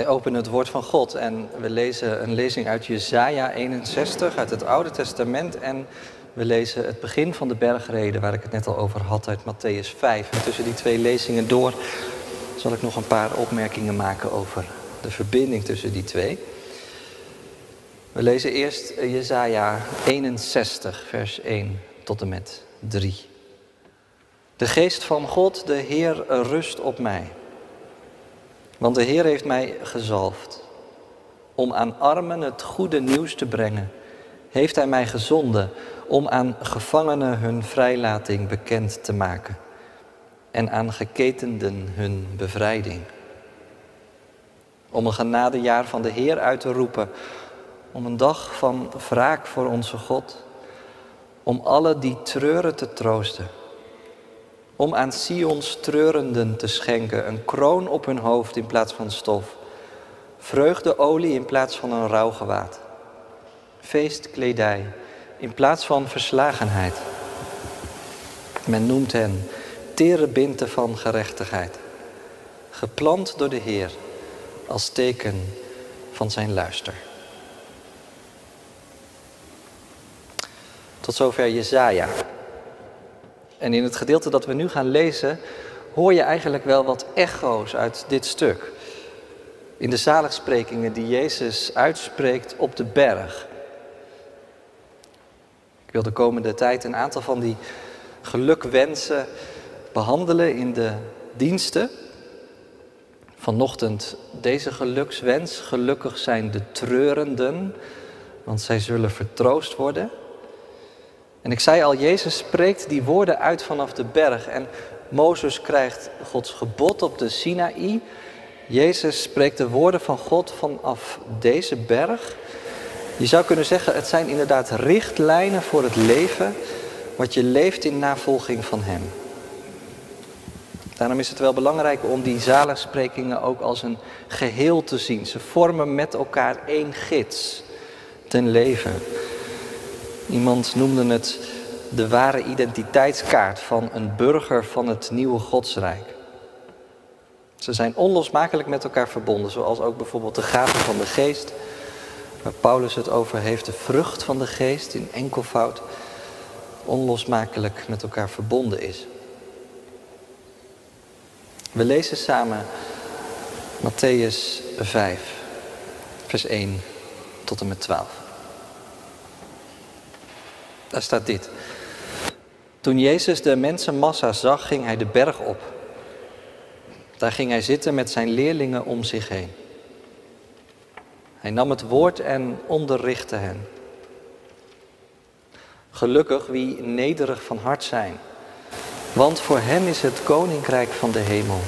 Wij openen het woord van God en we lezen een lezing uit Jesaja 61 uit het Oude Testament en we lezen het begin van de bergreden waar ik het net al over had uit Matthäus 5. En tussen die twee lezingen door zal ik nog een paar opmerkingen maken over de verbinding tussen die twee. We lezen eerst Jesaja 61 vers 1 tot en met 3. De geest van God, de Heer, rust op mij. Want de Heer heeft mij gezalfd om aan armen het goede nieuws te brengen. Heeft Hij mij gezonden om aan gevangenen hun vrijlating bekend te maken en aan geketenden hun bevrijding. Om een genadejaar van de Heer uit te roepen, om een dag van wraak voor onze God, om alle die treuren te troosten om aan Sions treurenden te schenken een kroon op hun hoofd in plaats van stof, vreugdeolie in plaats van een rouwgewaad, feestkledij in plaats van verslagenheid. Men noemt hen terebinten van gerechtigheid, geplant door de Heer als teken van zijn luister. Tot zover Jezaja. En in het gedeelte dat we nu gaan lezen, hoor je eigenlijk wel wat echo's uit dit stuk. In de zaligsprekingen die Jezus uitspreekt op de berg. Ik wil de komende tijd een aantal van die gelukwensen behandelen in de diensten. Vanochtend deze gelukswens. Gelukkig zijn de treurenden, want zij zullen vertroost worden. En ik zei al, Jezus spreekt die woorden uit vanaf de berg. En Mozes krijgt Gods gebod op de Sinaï. Jezus spreekt de woorden van God vanaf deze berg. Je zou kunnen zeggen, het zijn inderdaad richtlijnen voor het leven, wat je leeft in navolging van Hem. Daarom is het wel belangrijk om die zaligsprekingen ook als een geheel te zien. Ze vormen met elkaar één gids ten leven. Iemand noemde het de ware identiteitskaart van een burger van het nieuwe godsrijk. Ze zijn onlosmakelijk met elkaar verbonden, zoals ook bijvoorbeeld de gaven van de geest, waar Paulus het over heeft, de vrucht van de geest in enkelvoud, onlosmakelijk met elkaar verbonden is. We lezen samen Matthäus 5, vers 1 tot en met 12. Daar staat dit. Toen Jezus de mensenmassa zag, ging hij de berg op. Daar ging hij zitten met zijn leerlingen om zich heen. Hij nam het woord en onderrichtte hen. Gelukkig wie nederig van hart zijn, want voor hen is het koninkrijk van de hemel.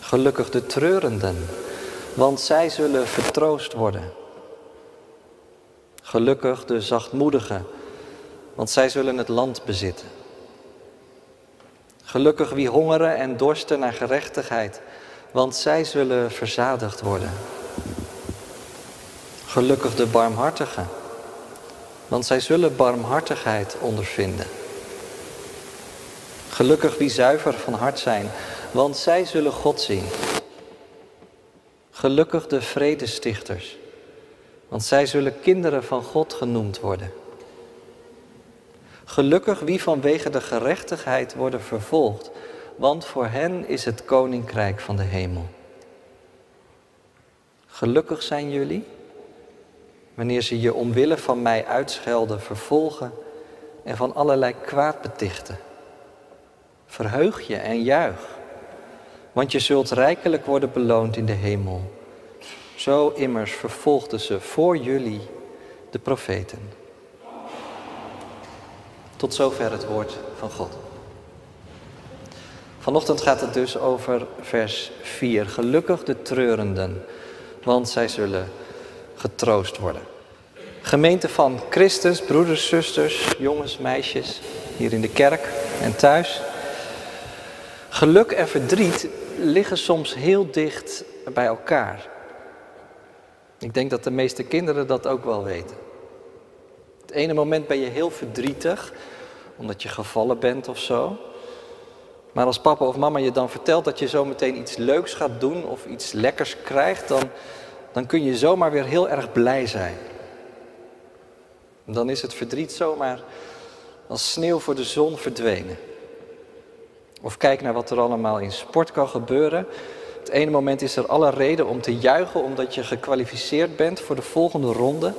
Gelukkig de treurenden, want zij zullen vertroost worden. Gelukkig de zachtmoedigen, want zij zullen het land bezitten. Gelukkig wie hongeren en dorsten naar gerechtigheid, want zij zullen verzadigd worden. Gelukkig de barmhartigen, want zij zullen barmhartigheid ondervinden. Gelukkig wie zuiver van hart zijn, want zij zullen God zien. Gelukkig de vredestichters, want zij zullen kinderen van God genoemd worden. Gelukkig wie vanwege de gerechtigheid worden vervolgd, want voor hen is het koninkrijk van de hemel. Gelukkig zijn jullie wanneer ze je omwille van mij uitschelden, vervolgen en van allerlei kwaad betichten. Verheug je en juich, want je zult rijkelijk worden beloond in de hemel. Zo immers vervolgden ze voor jullie de profeten. Tot zover het woord van God. Vanochtend gaat het dus over vers 4. Gelukkig de treurenden, want zij zullen getroost worden. Gemeente van Christus, broeders, zusters, jongens, meisjes, hier in de kerk en thuis. Geluk en verdriet liggen soms heel dicht bij elkaar. Ik denk dat de meeste kinderen dat ook wel weten. Het ene moment ben je heel verdrietig, omdat je gevallen bent of zo. Maar als papa of mama je dan vertelt dat je zo meteen iets leuks gaat doen of iets lekkers krijgt, dan, dan kun je zomaar weer heel erg blij zijn. Dan is het verdriet zomaar als sneeuw voor de zon verdwenen. Of kijk naar wat er allemaal in sport kan gebeuren. Het ene moment is er alle reden om te juichen omdat je gekwalificeerd bent voor de volgende ronde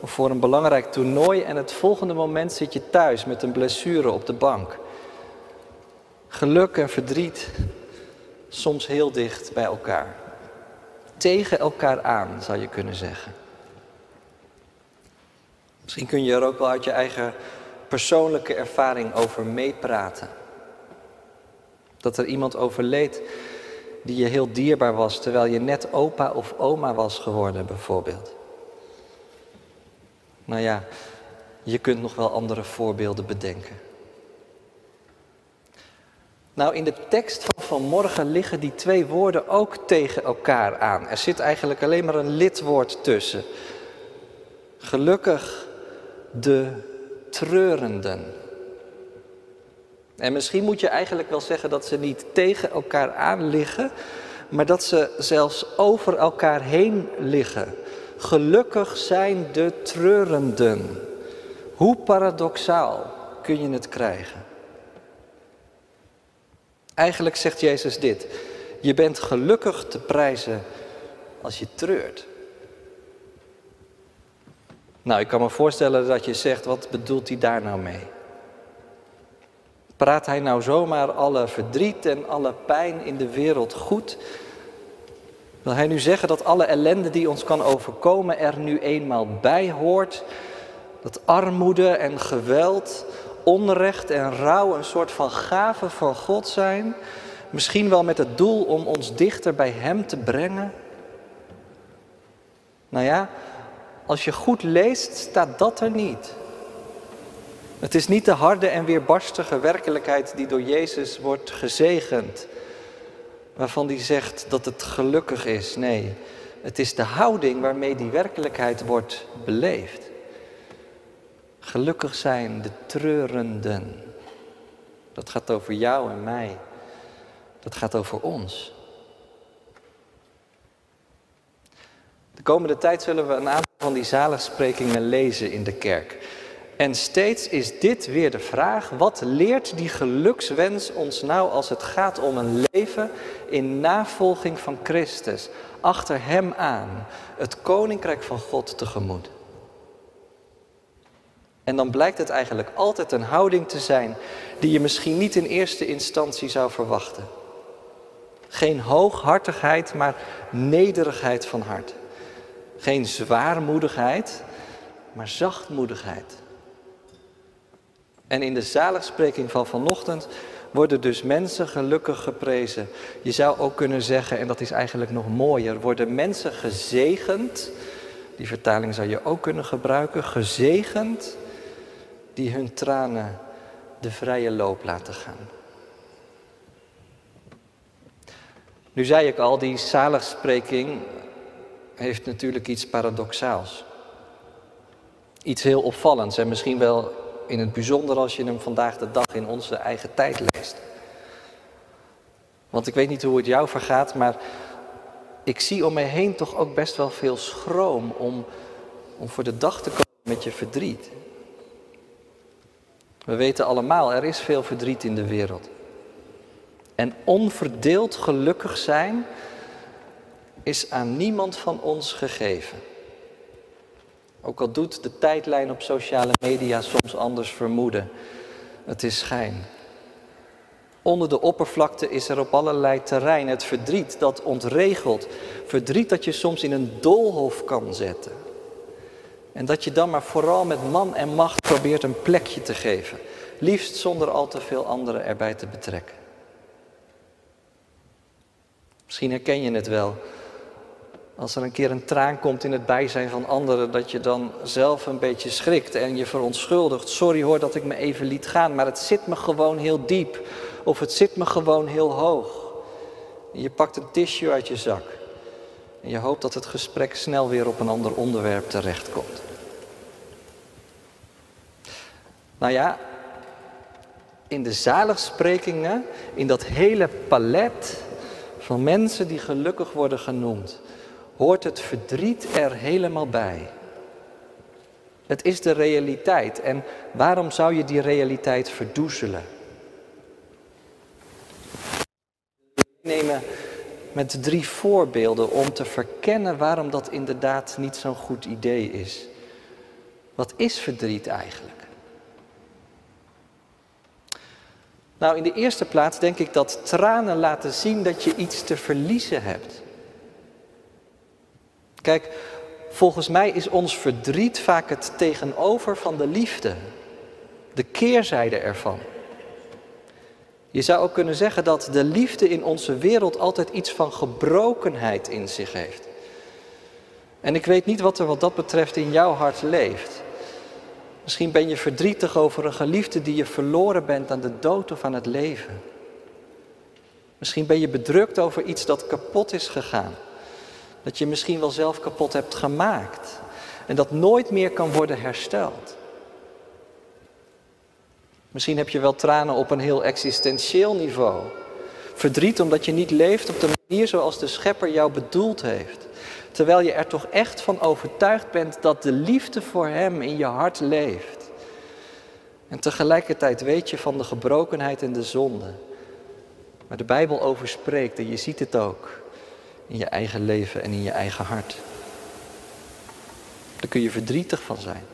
of voor een belangrijk toernooi en het volgende moment zit je thuis met een blessure op de bank. Geluk en verdriet soms heel dicht bij elkaar. Tegen elkaar aan, zou je kunnen zeggen. Misschien kun je er ook wel uit je eigen persoonlijke ervaring over meepraten. Dat er iemand overleed die je heel dierbaar was, terwijl je net opa of oma was geworden, bijvoorbeeld. Nou ja, je kunt nog wel andere voorbeelden bedenken. Nou, in de tekst van vanmorgen liggen die twee woorden ook tegen elkaar aan. Er zit eigenlijk alleen maar een lidwoord tussen. Gelukkig de treurenden. En misschien moet je eigenlijk wel zeggen dat ze niet tegen elkaar aan liggen, maar dat ze zelfs over elkaar heen liggen. Gelukkig zijn de treurenden. Hoe paradoxaal kun je het krijgen? Eigenlijk zegt Jezus dit. Je bent gelukkig te prijzen als je treurt. Nou, ik kan me voorstellen dat je zegt, wat bedoelt hij daar nou mee? Praat hij nou zomaar alle verdriet en alle pijn in de wereld goed? Wil hij nu zeggen dat alle ellende die ons kan overkomen er nu eenmaal bij hoort? Dat armoede en geweld, onrecht en rouw een soort van gave van God zijn? Misschien wel met het doel om ons dichter bij Hem te brengen? Nou ja, als je goed leest, staat dat er niet. Het is niet de harde en weerbarstige werkelijkheid die door Jezus wordt gezegend, waarvan hij zegt dat het gelukkig is. Nee, het is de houding waarmee die werkelijkheid wordt beleefd. Gelukkig zijn de treurenden. Dat gaat over jou en mij. Dat gaat over ons. De komende tijd zullen we een aantal van die zaligsprekingen lezen in de kerk. En steeds is dit weer de vraag, wat leert die gelukswens ons nou als het gaat om een leven in navolging van Christus, achter Hem aan, het koninkrijk van God tegemoet? En dan blijkt het eigenlijk altijd een houding te zijn die je misschien niet in eerste instantie zou verwachten. Geen hooghartigheid, maar nederigheid van hart. Geen zwaarmoedigheid, maar zachtmoedigheid. En in de zaligspreking van vanochtend worden dus mensen gelukkig geprezen. Je zou ook kunnen zeggen, en dat is eigenlijk nog mooier, worden mensen gezegend. Die vertaling zou je ook kunnen gebruiken. Gezegend die hun tranen de vrije loop laten gaan. Nu zei ik al, die zaligspreking heeft natuurlijk iets paradoxaals. Iets heel opvallends en misschien wel in het bijzonder als je hem vandaag de dag in onze eigen tijd leest. Want ik weet niet hoe het jou vergaat, maar ik zie om me heen toch ook best wel veel schroom om, om voor de dag te komen met je verdriet. We weten allemaal, er is veel verdriet in de wereld. En onverdeeld gelukkig zijn is aan niemand van ons gegeven. Ook al doet de tijdlijn op sociale media soms anders vermoeden. Het is schijn. Onder de oppervlakte is er op allerlei terrein het verdriet dat ontregelt. Verdriet dat je soms in een doolhof kan zetten. En dat je dan maar vooral met man en macht probeert een plekje te geven. Liefst zonder al te veel anderen erbij te betrekken. Misschien herken je het wel. Als er een keer een traan komt in het bijzijn van anderen, dat je dan zelf een beetje schrikt en je verontschuldigt. Sorry hoor dat ik me even liet gaan, maar het zit me gewoon heel diep. Of het zit me gewoon heel hoog. Je pakt een tissue uit je zak. En je hoopt dat het gesprek snel weer op een ander onderwerp terechtkomt. Nou ja, In de zaligsprekingen, in dat hele palet van mensen die gelukkig worden genoemd, hoort het verdriet er helemaal bij. Het is de realiteit. En waarom zou je die realiteit verdoezelen? Nemen met drie voorbeelden om te verkennen waarom dat inderdaad niet zo'n goed idee is. Wat is verdriet eigenlijk? Nou, in de eerste plaats denk ik dat tranen laten zien dat je iets te verliezen hebt. Kijk, volgens mij is ons verdriet vaak het tegenover van de liefde, de keerzijde ervan. Je zou ook kunnen zeggen dat de liefde in onze wereld altijd iets van gebrokenheid in zich heeft. En ik weet niet wat er wat dat betreft in jouw hart leeft. Misschien ben je verdrietig over een geliefde die je verloren bent aan de dood of aan het leven. Misschien ben je bedrukt over iets dat kapot is gegaan. Dat je misschien wel zelf kapot hebt gemaakt. En dat nooit meer kan worden hersteld. Misschien heb je wel tranen op een heel existentieel niveau. Verdriet omdat je niet leeft op de manier zoals de schepper jou bedoeld heeft. Terwijl je er toch echt van overtuigd bent dat de liefde voor Hem in je hart leeft. En tegelijkertijd weet je van de gebrokenheid en de zonde. Maar de Bijbel over spreekt en je ziet het ook in je eigen leven en in je eigen hart. Daar kun je verdrietig van zijn.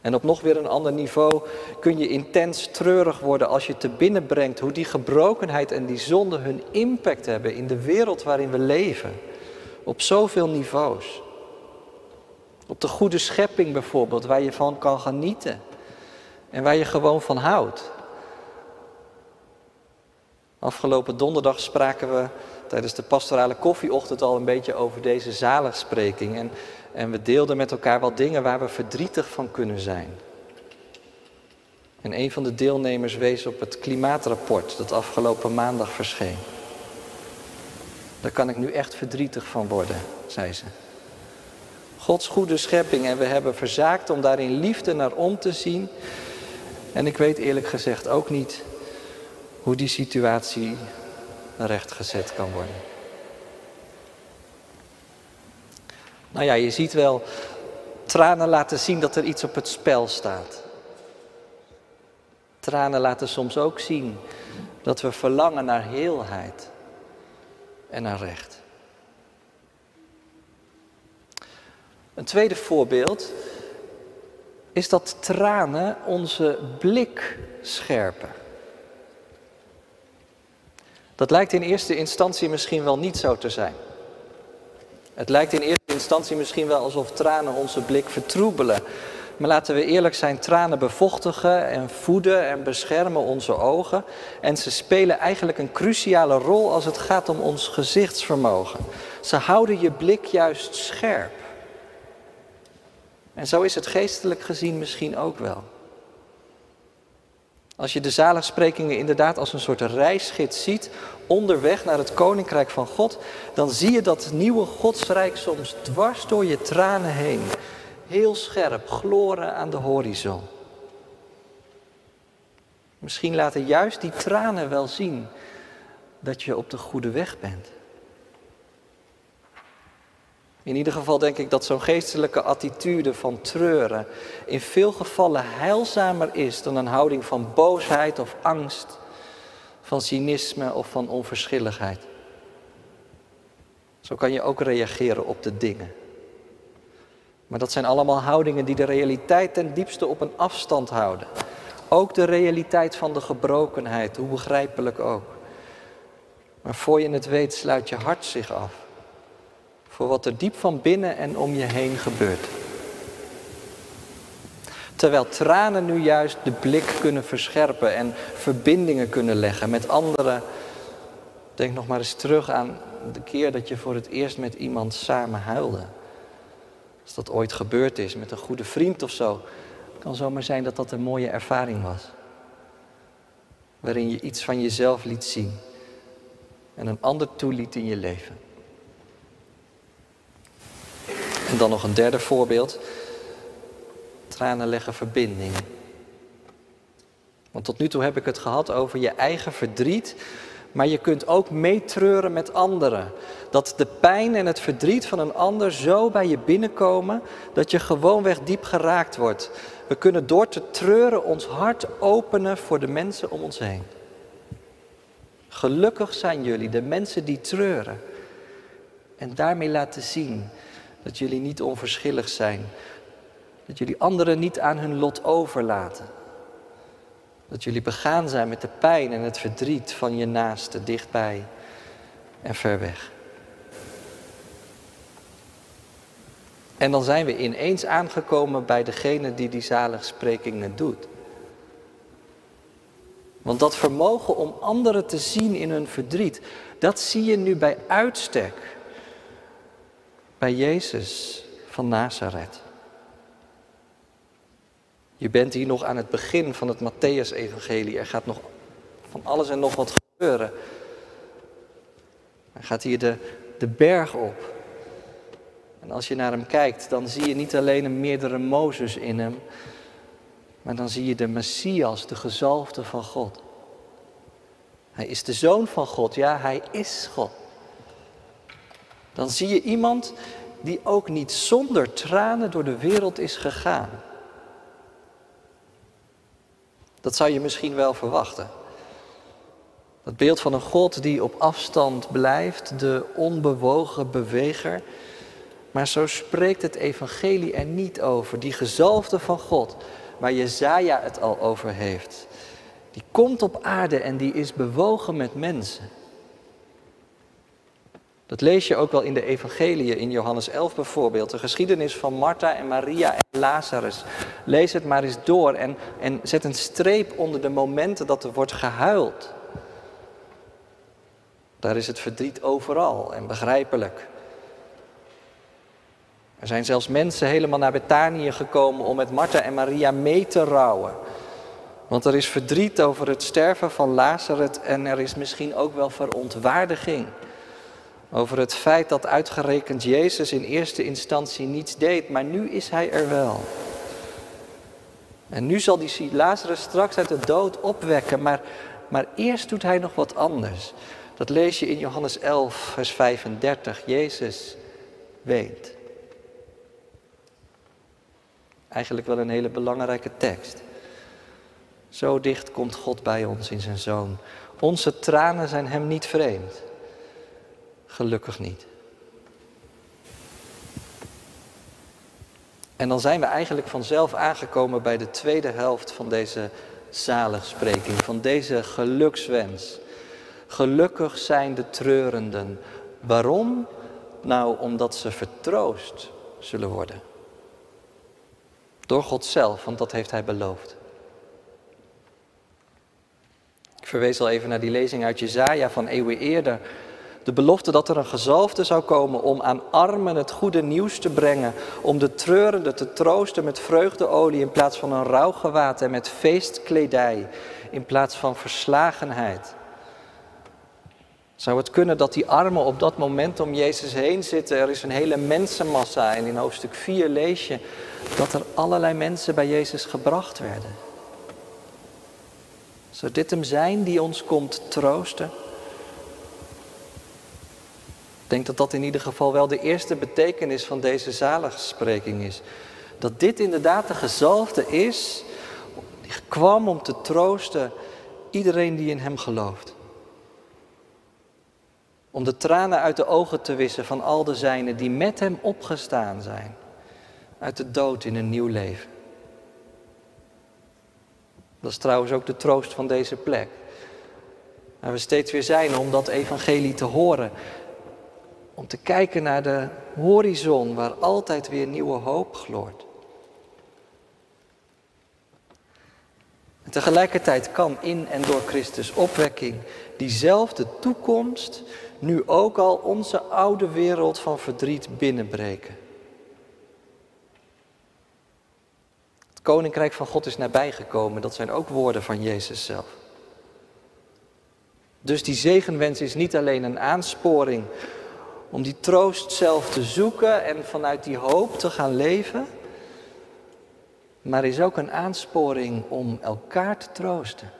En op nog weer een ander niveau kun je intens treurig worden als je te binnen brengt hoe die gebrokenheid en die zonde hun impact hebben in de wereld waarin we leven. Op zoveel niveaus. Op de goede schepping bijvoorbeeld, waar je van kan genieten. En waar je gewoon van houdt. Afgelopen donderdag spraken we tijdens de pastorale koffieochtend al een beetje over deze zaligspreking. En en we deelden met elkaar wat dingen waar we verdrietig van kunnen zijn. En een van de deelnemers wees op het klimaatrapport dat afgelopen maandag verscheen. Daar kan ik nu echt verdrietig van worden, zei ze. Gods goede schepping en we hebben verzaakt om daarin liefde naar om te zien. En ik weet eerlijk gezegd ook niet hoe die situatie rechtgezet kan worden. Nou ja, je ziet wel, tranen laten zien dat er iets op het spel staat. Tranen laten soms ook zien dat we verlangen naar heelheid en naar recht. Een tweede voorbeeld is dat tranen onze blik scherpen. Dat lijkt in eerste instantie misschien wel niet zo te zijn. Het lijkt in eerste instantie misschien wel alsof tranen onze blik vertroebelen. Maar laten we eerlijk zijn, tranen bevochtigen en voeden en beschermen onze ogen. En ze spelen eigenlijk een cruciale rol als het gaat om ons gezichtsvermogen. Ze houden je blik juist scherp. En zo is het geestelijk gezien misschien ook wel. Als je de zaligsprekingen inderdaad als een soort reisgids ziet, onderweg naar het koninkrijk van God, dan zie je dat nieuwe godsrijk soms dwars door je tranen heen, heel scherp, gloren aan de horizon. Misschien laten juist die tranen wel zien dat je op de goede weg bent. In ieder geval denk ik dat zo'n geestelijke attitude van treuren in veel gevallen heilzamer is dan een houding van boosheid of angst, van cynisme of van onverschilligheid. Zo kan je ook reageren op de dingen. Maar dat zijn allemaal houdingen die de realiteit ten diepste op een afstand houden. Ook de realiteit van de gebrokenheid, hoe begrijpelijk ook. Maar voor je het weet sluit je hart zich af voor wat er diep van binnen en om je heen gebeurt. Terwijl tranen nu juist de blik kunnen verscherpen en verbindingen kunnen leggen met anderen. Denk nog maar eens terug aan de keer dat je voor het eerst met iemand samen huilde. Als dat ooit gebeurd is met een goede vriend of zo, kan zomaar zijn dat dat een mooie ervaring was. Waarin je iets van jezelf liet zien en een ander toeliet in je leven. En dan nog een derde voorbeeld. Tranen leggen verbinding. Want tot nu toe heb ik het gehad over je eigen verdriet, maar je kunt ook meetreuren met anderen. Dat de pijn en het verdriet van een ander zo bij je binnenkomen dat je gewoonweg diep geraakt wordt. We kunnen door te treuren ons hart openen voor de mensen om ons heen. Gelukkig zijn jullie, de mensen die treuren. En daarmee laten zien dat jullie niet onverschillig zijn. Dat jullie anderen niet aan hun lot overlaten. Dat jullie begaan zijn met de pijn en het verdriet van je naaste dichtbij en ver weg. En dan zijn we ineens aangekomen bij degene die die zaligsprekingen doet. Want dat vermogen om anderen te zien in hun verdriet, dat zie je nu bij uitstek bij Jezus van Nazareth. Je bent hier nog aan het begin van het Matthäus-evangelie. Er gaat nog van alles en nog wat gebeuren. Hij gaat hier de, de berg op. En als je naar hem kijkt, dan zie je niet alleen een meerdere Mozes in hem, maar dan zie je de Messias, de gezalfde van God. Hij is de zoon van God, ja, hij is God. Dan zie je iemand die ook niet zonder tranen door de wereld is gegaan. Dat zou je misschien wel verwachten. Dat beeld van een God die op afstand blijft, de onbewogen beweger. Maar zo spreekt het evangelie er niet over. Die gezalfde van God, waar Jezaja het al over heeft. Die komt op aarde en die is bewogen met mensen. Dat lees je ook wel in de evangeliën, in Johannes 11 bijvoorbeeld. De geschiedenis van Martha en Maria en Lazarus. Lees het maar eens door en, en zet een streep onder de momenten dat er wordt gehuild. Daar is het verdriet overal en begrijpelijk. Er zijn zelfs mensen helemaal naar Betanië gekomen om met Martha en Maria mee te rouwen. Want er is verdriet over het sterven van Lazarus en er is misschien ook wel verontwaardiging over het feit dat uitgerekend Jezus in eerste instantie niets deed, maar nu is hij er wel. En nu zal die Lazarus straks uit de dood opwekken, maar, maar eerst doet hij nog wat anders. Dat lees je in Johannes 11, vers 35. Jezus weet. Eigenlijk wel een hele belangrijke tekst. Zo dicht komt God bij ons in zijn zoon. Onze tranen zijn hem niet vreemd. Gelukkig niet. En dan zijn we eigenlijk vanzelf aangekomen bij de tweede helft van deze zaligspreking, van deze gelukswens. Gelukkig zijn de treurenden. Waarom? Nou, omdat ze vertroost zullen worden. Door God zelf, want dat heeft Hij beloofd. Ik verwees al even naar die lezing uit Jezaja van eeuwen eerder. De belofte dat er een gezalfde zou komen om aan armen het goede nieuws te brengen. Om de treurende te troosten met vreugdeolie in plaats van een rouwgewaad en met feestkledij in plaats van verslagenheid. Zou het kunnen dat die armen op dat moment om Jezus heen zitten? Er is een hele mensenmassa en in hoofdstuk 4 lees je dat er allerlei mensen bij Jezus gebracht werden. Zou dit hem zijn die ons komt troosten? Ik denk dat dat in ieder geval wel de eerste betekenis van deze zaligspreking is. Dat dit inderdaad de gezalfde is, die kwam om te troosten iedereen die in hem gelooft. Om de tranen uit de ogen te wissen van al de zijnen die met hem opgestaan zijn. Uit de dood in een nieuw leven. Dat is trouwens ook de troost van deze plek. Waar we steeds weer zijn om dat evangelie te horen. Om te kijken naar de horizon waar altijd weer nieuwe hoop gloort. Tegelijkertijd kan in en door Christus opwekking diezelfde toekomst nu ook al onze oude wereld van verdriet binnenbreken. Het koninkrijk van God is nabijgekomen, dat zijn ook woorden van Jezus zelf. Dus die zegenwens is niet alleen een aansporing om die troost zelf te zoeken en vanuit die hoop te gaan leven. maar is ook een aansporing om elkaar te troosten.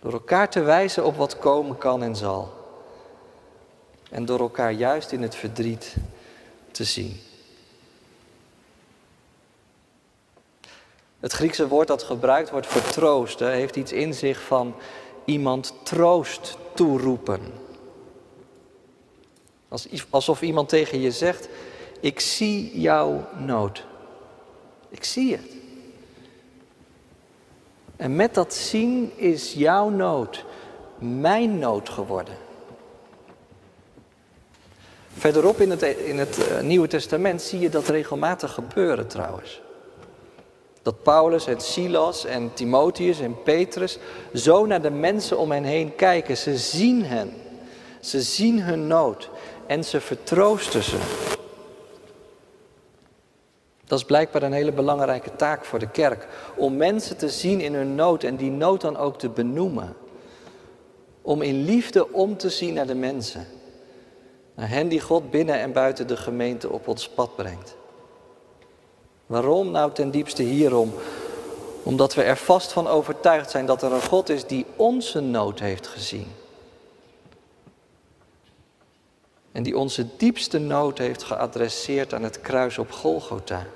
Door elkaar te wijzen op wat komen kan en zal. En door elkaar juist in het verdriet te zien. Het Griekse woord dat gebruikt wordt voor troosten heeft iets in zich van iemand troost toeroepen. Alsof iemand tegen je zegt, ik zie jouw nood. Ik zie het. En met dat zien is jouw nood mijn nood geworden. Verderop in het, in het eh, Nieuwe Testament zie je dat regelmatig gebeuren trouwens. Dat Paulus en Silas en Timotheus en Petrus zo naar de mensen om hen heen kijken. Ze zien hen. Ze zien hun nood en ze vertroosten ze. Dat is blijkbaar een hele belangrijke taak voor de kerk. Om mensen te zien in hun nood en die nood dan ook te benoemen. Om in liefde om te zien naar de mensen. Naar hen die God binnen en buiten de gemeente op ons pad brengt. Waarom? Nou ten diepste hierom. Omdat we er vast van overtuigd zijn dat er een God is die onze nood heeft gezien. En die onze diepste nood heeft geadresseerd aan het kruis op Golgotha.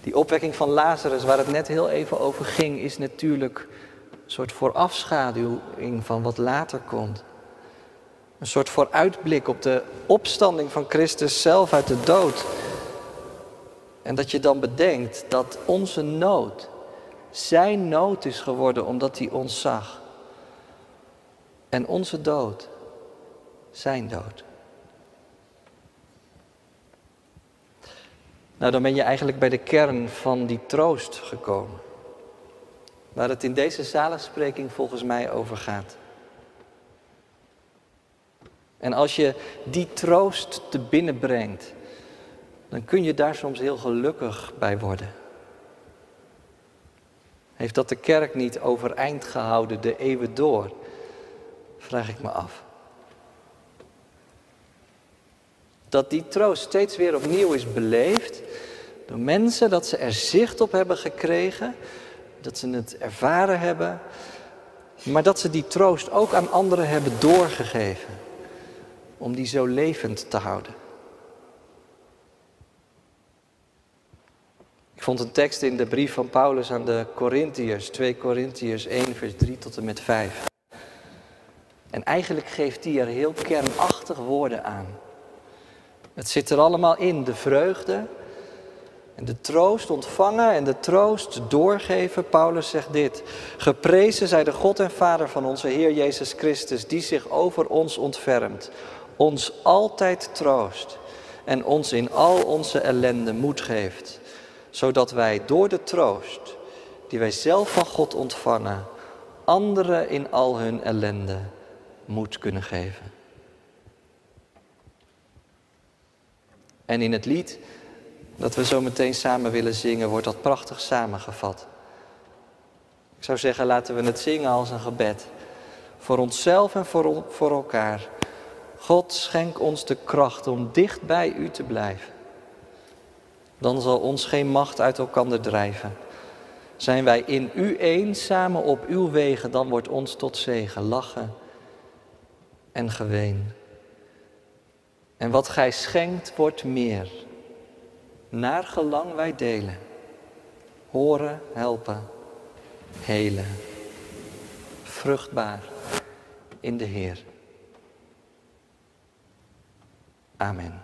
Die opwekking van Lazarus, waar het net heel even over ging, is natuurlijk een soort voorafschaduwing van wat later komt. Een soort vooruitblik op de opstanding van Christus zelf uit de dood. En dat je dan bedenkt dat onze nood zijn nood is geworden omdat hij ons zag. En onze dood zijn dood. Nou, dan ben je eigenlijk bij de kern van die troost gekomen. Waar het in deze zalenspreking volgens mij over gaat. En als je die troost te binnen brengt, dan kun je daar soms heel gelukkig bij worden. Heeft dat de kerk niet overeind gehouden de eeuwen door? Vraag ik me af. Dat die troost steeds weer opnieuw is beleefd door mensen, dat ze er zicht op hebben gekregen, dat ze het ervaren hebben, maar dat ze die troost ook aan anderen hebben doorgegeven, om die zo levend te houden. Ik vond een tekst in de brief van Paulus aan de Corinthiërs, 2 Corinthiërs 1, vers 3 tot en met 5. En eigenlijk geeft hij er heel kernachtig woorden aan. Het zit er allemaal in, de vreugde en de troost ontvangen en de troost doorgeven. Paulus zegt dit, geprezen zij de God en Vader van onze Heer Jezus Christus, die zich over ons ontfermt, ons altijd troost en ons in al onze ellende moed geeft zodat wij door de troost die wij zelf van God ontvangen, anderen in al hun ellende moed kunnen geven. En in het lied dat we zo meteen samen willen zingen, wordt dat prachtig samengevat. Ik zou zeggen, laten we het zingen als een gebed. Voor onszelf en voor, voor elkaar. God schenk ons de kracht om dicht bij u te blijven dan zal ons geen macht uit elkander drijven. Zijn wij in u één, samen op uw wegen, dan wordt ons tot zegen lachen en geween. En wat gij schenkt wordt meer, naar gelang wij delen. Horen, helpen, helen. Vruchtbaar in de Heer. Amen.